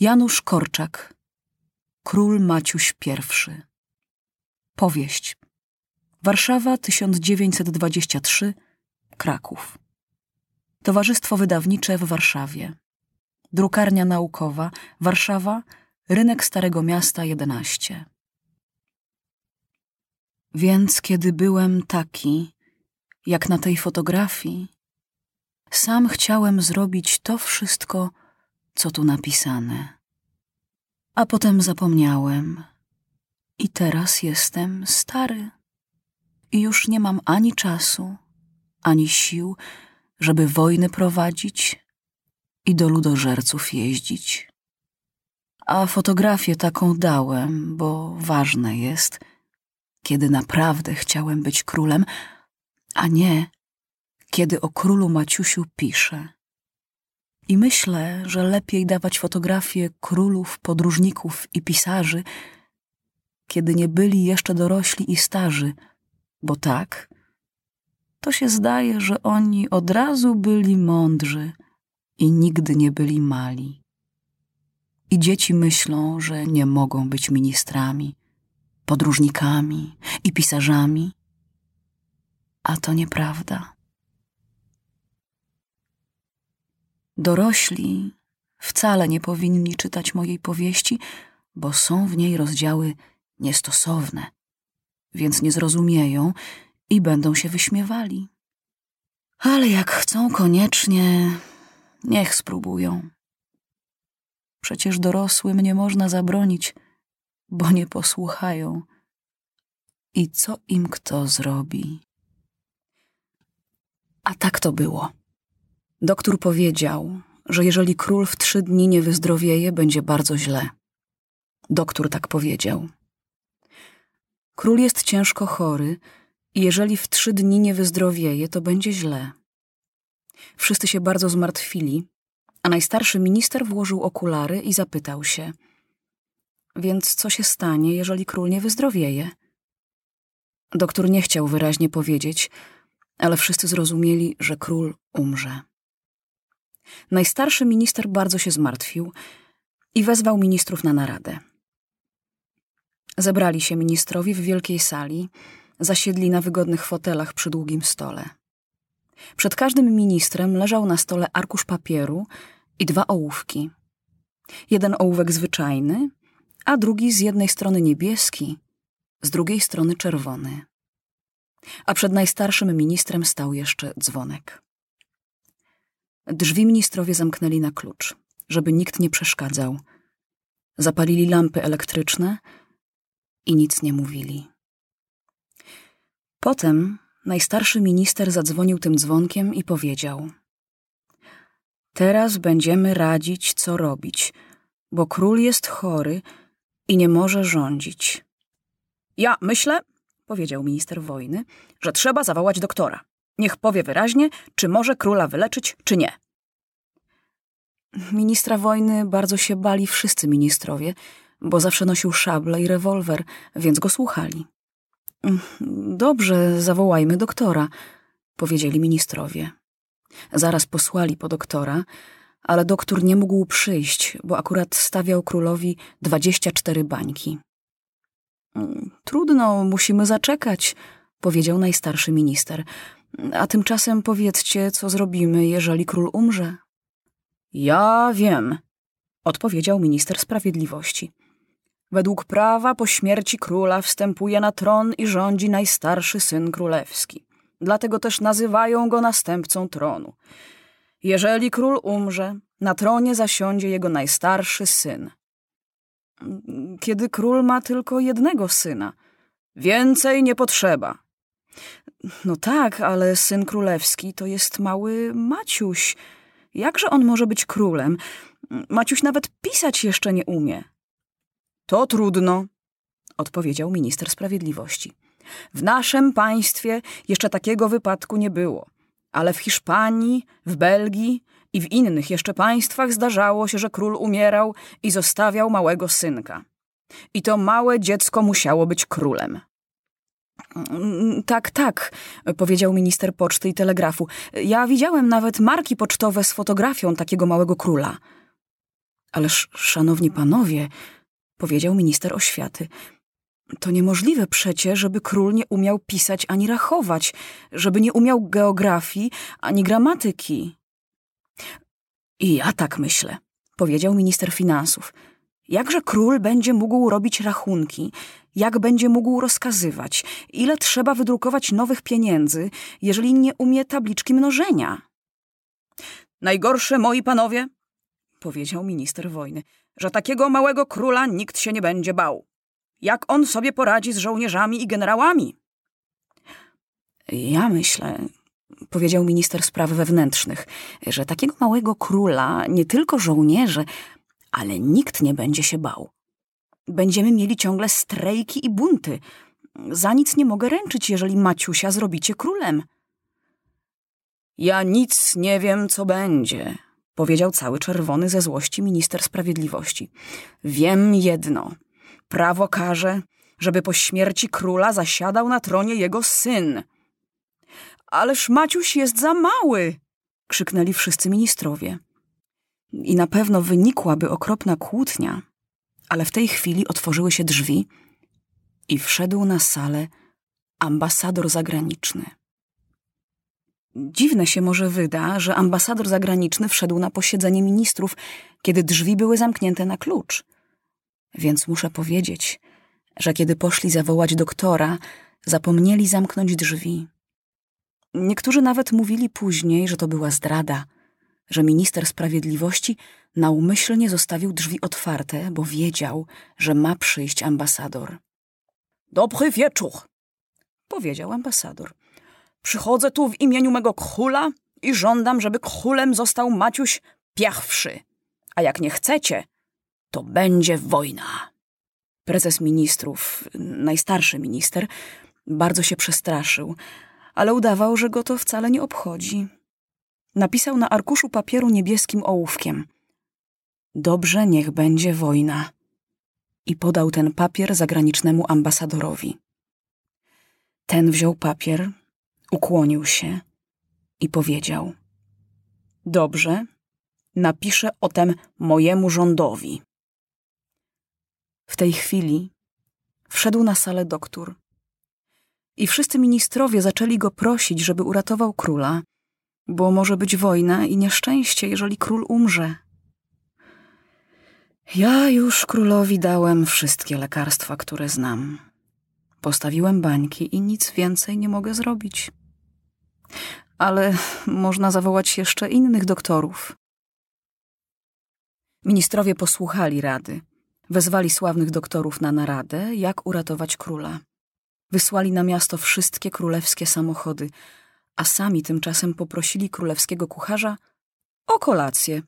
Janusz Korczak Król Maciuś I Powieść. Warszawa 1923 Kraków. Towarzystwo Wydawnicze w Warszawie. Drukarnia Naukowa Warszawa Rynek Starego Miasta 11 Więc kiedy byłem taki, jak na tej fotografii, sam chciałem zrobić to wszystko, co tu napisane. A potem zapomniałem. I teraz jestem stary. I już nie mam ani czasu, ani sił, żeby wojny prowadzić i do ludożerców jeździć. A fotografię taką dałem, bo ważne jest, kiedy naprawdę chciałem być królem, a nie kiedy o królu Maciusiu piszę. I myślę, że lepiej dawać fotografie królów, podróżników i pisarzy, kiedy nie byli jeszcze dorośli i starzy, bo tak, to się zdaje, że oni od razu byli mądrzy i nigdy nie byli mali. I dzieci myślą, że nie mogą być ministrami, podróżnikami i pisarzami, a to nieprawda. Dorośli wcale nie powinni czytać mojej powieści, bo są w niej rozdziały niestosowne, więc nie zrozumieją i będą się wyśmiewali. Ale jak chcą koniecznie, niech spróbują. Przecież dorosłym nie można zabronić, bo nie posłuchają. I co im kto zrobi? A tak to było. Doktor powiedział, że jeżeli król w trzy dni nie wyzdrowieje, będzie bardzo źle. Doktor tak powiedział. Król jest ciężko chory i jeżeli w trzy dni nie wyzdrowieje, to będzie źle. Wszyscy się bardzo zmartwili, a najstarszy minister włożył okulary i zapytał się: Więc co się stanie, jeżeli król nie wyzdrowieje? Doktor nie chciał wyraźnie powiedzieć, ale wszyscy zrozumieli, że król umrze. Najstarszy minister bardzo się zmartwił i wezwał ministrów na naradę. Zebrali się ministrowie w wielkiej sali, zasiedli na wygodnych fotelach przy długim stole. Przed każdym ministrem leżał na stole arkusz papieru i dwa ołówki. Jeden ołówek zwyczajny, a drugi z jednej strony niebieski, z drugiej strony czerwony. A przed najstarszym ministrem stał jeszcze dzwonek. Drzwi ministrowie zamknęli na klucz, żeby nikt nie przeszkadzał. Zapalili lampy elektryczne i nic nie mówili. Potem najstarszy minister zadzwonił tym dzwonkiem i powiedział: Teraz będziemy radzić, co robić, bo król jest chory i nie może rządzić. Ja myślę, powiedział minister wojny, że trzeba zawołać doktora. Niech powie wyraźnie, czy może króla wyleczyć, czy nie. Ministra wojny bardzo się bali wszyscy ministrowie, bo zawsze nosił szable i rewolwer, więc go słuchali. Dobrze, zawołajmy doktora, powiedzieli ministrowie. Zaraz posłali po doktora, ale doktor nie mógł przyjść, bo akurat stawiał królowi dwadzieścia cztery bańki. Trudno, musimy zaczekać, powiedział najstarszy minister. A tymczasem powiedzcie, co zrobimy, jeżeli król umrze. Ja wiem, odpowiedział minister sprawiedliwości. Według prawa po śmierci króla wstępuje na tron i rządzi najstarszy syn królewski. Dlatego też nazywają go następcą tronu. Jeżeli król umrze, na tronie zasiądzie jego najstarszy syn. Kiedy król ma tylko jednego syna, więcej nie potrzeba. No tak, ale syn królewski to jest mały Maciuś. Jakże on może być królem? Maciuś nawet pisać jeszcze nie umie. To trudno, odpowiedział minister sprawiedliwości. W naszym państwie jeszcze takiego wypadku nie było, ale w Hiszpanii, w Belgii i w innych jeszcze państwach zdarzało się, że król umierał i zostawiał małego synka. I to małe dziecko musiało być królem. Tak, tak, powiedział minister poczty i telegrafu. Ja widziałem nawet marki pocztowe z fotografią takiego małego króla. Ależ, szanowni panowie, powiedział minister oświaty, to niemożliwe przecie, żeby król nie umiał pisać ani rachować, żeby nie umiał geografii ani gramatyki. I ja tak myślę, powiedział minister finansów. Jakże król będzie mógł robić rachunki, jak będzie mógł rozkazywać, ile trzeba wydrukować nowych pieniędzy, jeżeli nie umie tabliczki mnożenia? Najgorsze, moi panowie, powiedział minister wojny, że takiego małego króla nikt się nie będzie bał. Jak on sobie poradzi z żołnierzami i generałami? Ja myślę, powiedział minister spraw wewnętrznych, że takiego małego króla nie tylko żołnierze, ale nikt nie będzie się bał. Będziemy mieli ciągle strejki i bunty. Za nic nie mogę ręczyć, jeżeli Maciusia zrobicie królem. Ja nic nie wiem, co będzie, powiedział cały czerwony ze złości minister sprawiedliwości. Wiem jedno. Prawo każe, żeby po śmierci króla zasiadał na tronie jego syn. Ależ Maciuś jest za mały! krzyknęli wszyscy ministrowie. I na pewno wynikłaby okropna kłótnia, ale w tej chwili otworzyły się drzwi i wszedł na salę ambasador zagraniczny. Dziwne się może wyda, że ambasador zagraniczny wszedł na posiedzenie ministrów, kiedy drzwi były zamknięte na klucz. Więc muszę powiedzieć, że kiedy poszli zawołać doktora, zapomnieli zamknąć drzwi. Niektórzy nawet mówili później, że to była zdrada, że minister sprawiedliwości naumyślnie zostawił drzwi otwarte, bo wiedział, że ma przyjść ambasador. Dobry wieczór, powiedział ambasador. Przychodzę tu w imieniu mego króla i żądam, żeby królem został Maciuś pierwszy. A jak nie chcecie, to będzie wojna. Prezes ministrów, najstarszy minister, bardzo się przestraszył, ale udawał, że go to wcale nie obchodzi. Napisał na arkuszu papieru niebieskim ołówkiem: Dobrze, niech będzie wojna. I podał ten papier zagranicznemu ambasadorowi. Ten wziął papier, ukłonił się i powiedział: Dobrze, napiszę o tem mojemu rządowi. W tej chwili wszedł na salę doktor. I wszyscy ministrowie zaczęli go prosić, żeby uratował króla, bo może być wojna i nieszczęście, jeżeli król umrze. Ja już królowi dałem wszystkie lekarstwa, które znam. Postawiłem bańki i nic więcej nie mogę zrobić. Ale można zawołać jeszcze innych doktorów. Ministrowie posłuchali rady. Wezwali sławnych doktorów na naradę, jak uratować króla. Wysłali na miasto wszystkie królewskie samochody, a sami tymczasem poprosili królewskiego kucharza o kolację,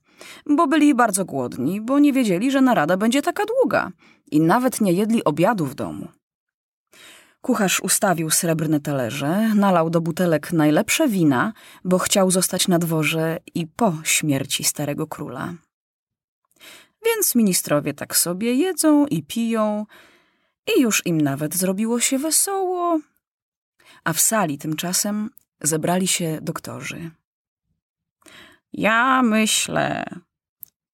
bo byli bardzo głodni, bo nie wiedzieli, że narada będzie taka długa i nawet nie jedli obiadu w domu. Kucharz ustawił srebrne talerze, nalał do butelek najlepsze wina, bo chciał zostać na dworze i po śmierci starego króla. Więc ministrowie tak sobie jedzą i piją, i już im nawet zrobiło się wesoło. A w sali tymczasem zebrali się doktorzy. Ja myślę,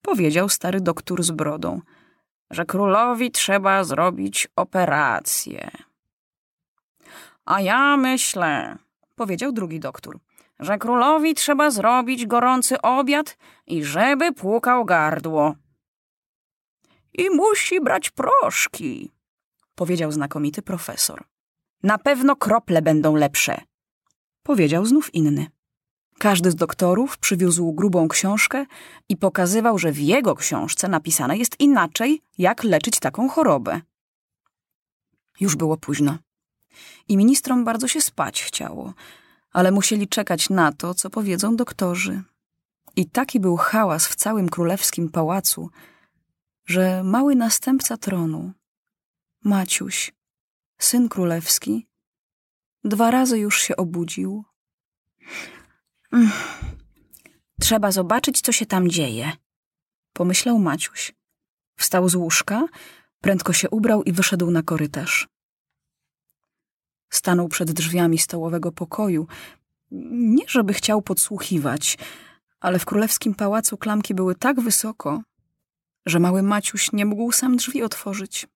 powiedział stary doktor z brodą, że królowi trzeba zrobić operację. A ja myślę, powiedział drugi doktor, że królowi trzeba zrobić gorący obiad i żeby płukał gardło. I musi brać proszki, powiedział znakomity profesor. Na pewno krople będą lepsze, powiedział znów inny. Każdy z doktorów przywiózł grubą książkę i pokazywał, że w jego książce napisane jest inaczej, jak leczyć taką chorobę. Już było późno. I ministrom bardzo się spać chciało, ale musieli czekać na to, co powiedzą doktorzy. I taki był hałas w całym królewskim pałacu, że mały następca tronu, Maciuś, syn królewski, dwa razy już się obudził. Trzeba zobaczyć, co się tam dzieje, pomyślał Maciuś. Wstał z łóżka, prędko się ubrał i wyszedł na korytarz. Stanął przed drzwiami stołowego pokoju. Nie, żeby chciał podsłuchiwać, ale w królewskim pałacu klamki były tak wysoko, że mały Maciuś nie mógł sam drzwi otworzyć.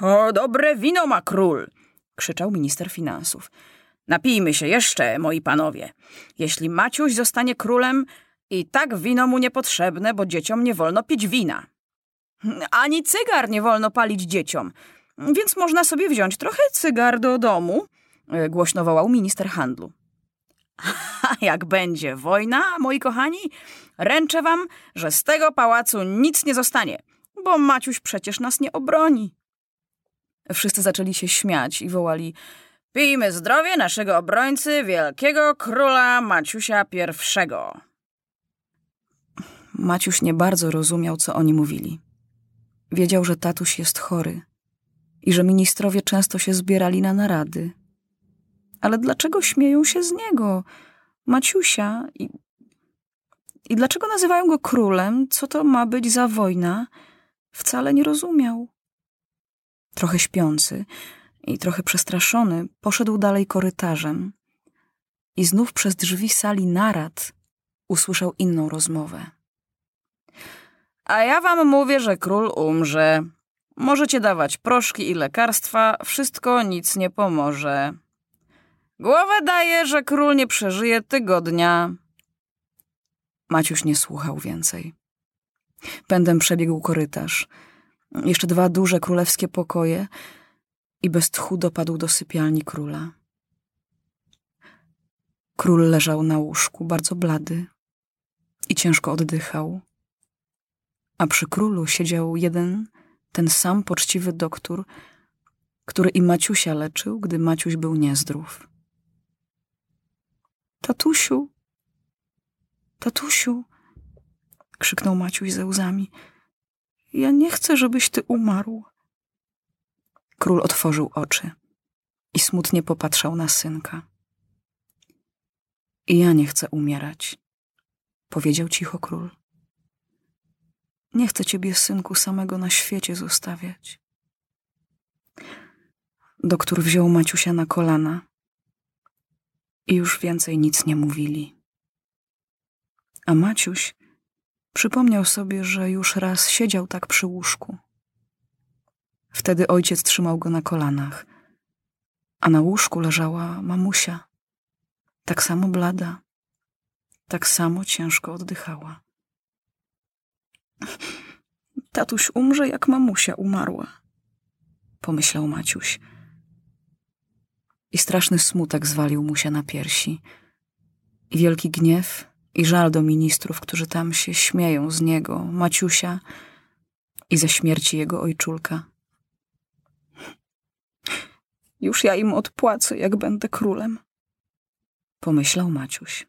O, dobre wino ma król! Krzyczał minister finansów. Napijmy się jeszcze, moi panowie. Jeśli Maciuś zostanie królem, i tak wino mu niepotrzebne, bo dzieciom nie wolno pić wina. Ani cygar nie wolno palić dzieciom, więc można sobie wziąć trochę cygar do domu, e, głośno wołał minister handlu. A jak będzie wojna, moi kochani, ręczę wam, że z tego pałacu nic nie zostanie, bo Maciuś przecież nas nie obroni. Wszyscy zaczęli się śmiać i wołali Pijmy zdrowie naszego obrońcy, wielkiego króla Maciusia I. Maciuś nie bardzo rozumiał, co oni mówili. Wiedział, że tatuś jest chory i że ministrowie często się zbierali na narady. Ale dlaczego śmieją się z niego, Maciusia? I, I dlaczego nazywają go królem? Co to ma być za wojna? Wcale nie rozumiał. Trochę śpiący i trochę przestraszony, poszedł dalej korytarzem i znów przez drzwi sali narad usłyszał inną rozmowę. A ja wam mówię, że król umrze. Możecie dawać proszki i lekarstwa, wszystko nic nie pomoże. Głowę daje, że król nie przeżyje tygodnia. Maciuś nie słuchał więcej. Pędem przebiegł korytarz. Jeszcze dwa duże królewskie pokoje i bez tchu dopadł do sypialni króla. Król leżał na łóżku, bardzo blady i ciężko oddychał a przy królu siedział jeden, ten sam poczciwy doktor, który i Maciusia leczył, gdy Maciuś był niezdrów. Tatusiu, tatusiu, krzyknął Maciuś ze łzami. Ja nie chcę, żebyś ty umarł. Król otworzył oczy i smutnie popatrzał na synka. I ja nie chcę umierać, powiedział cicho król. Nie chcę ciebie, synku, samego na świecie zostawiać. Doktor wziął Maciusia na kolana i już więcej nic nie mówili. A Maciuś przypomniał sobie, że już raz siedział tak przy łóżku. Wtedy ojciec trzymał go na kolanach, a na łóżku leżała mamusia, tak samo blada, tak samo ciężko oddychała. Tatuś umrze, jak mamusia umarła, pomyślał Maciuś. I straszny smutek zwalił mu się na piersi. I wielki gniew i żal do ministrów, którzy tam się śmieją z niego, Maciusia i ze śmierci jego ojczulka. Już ja im odpłacę, jak będę królem, pomyślał Maciuś.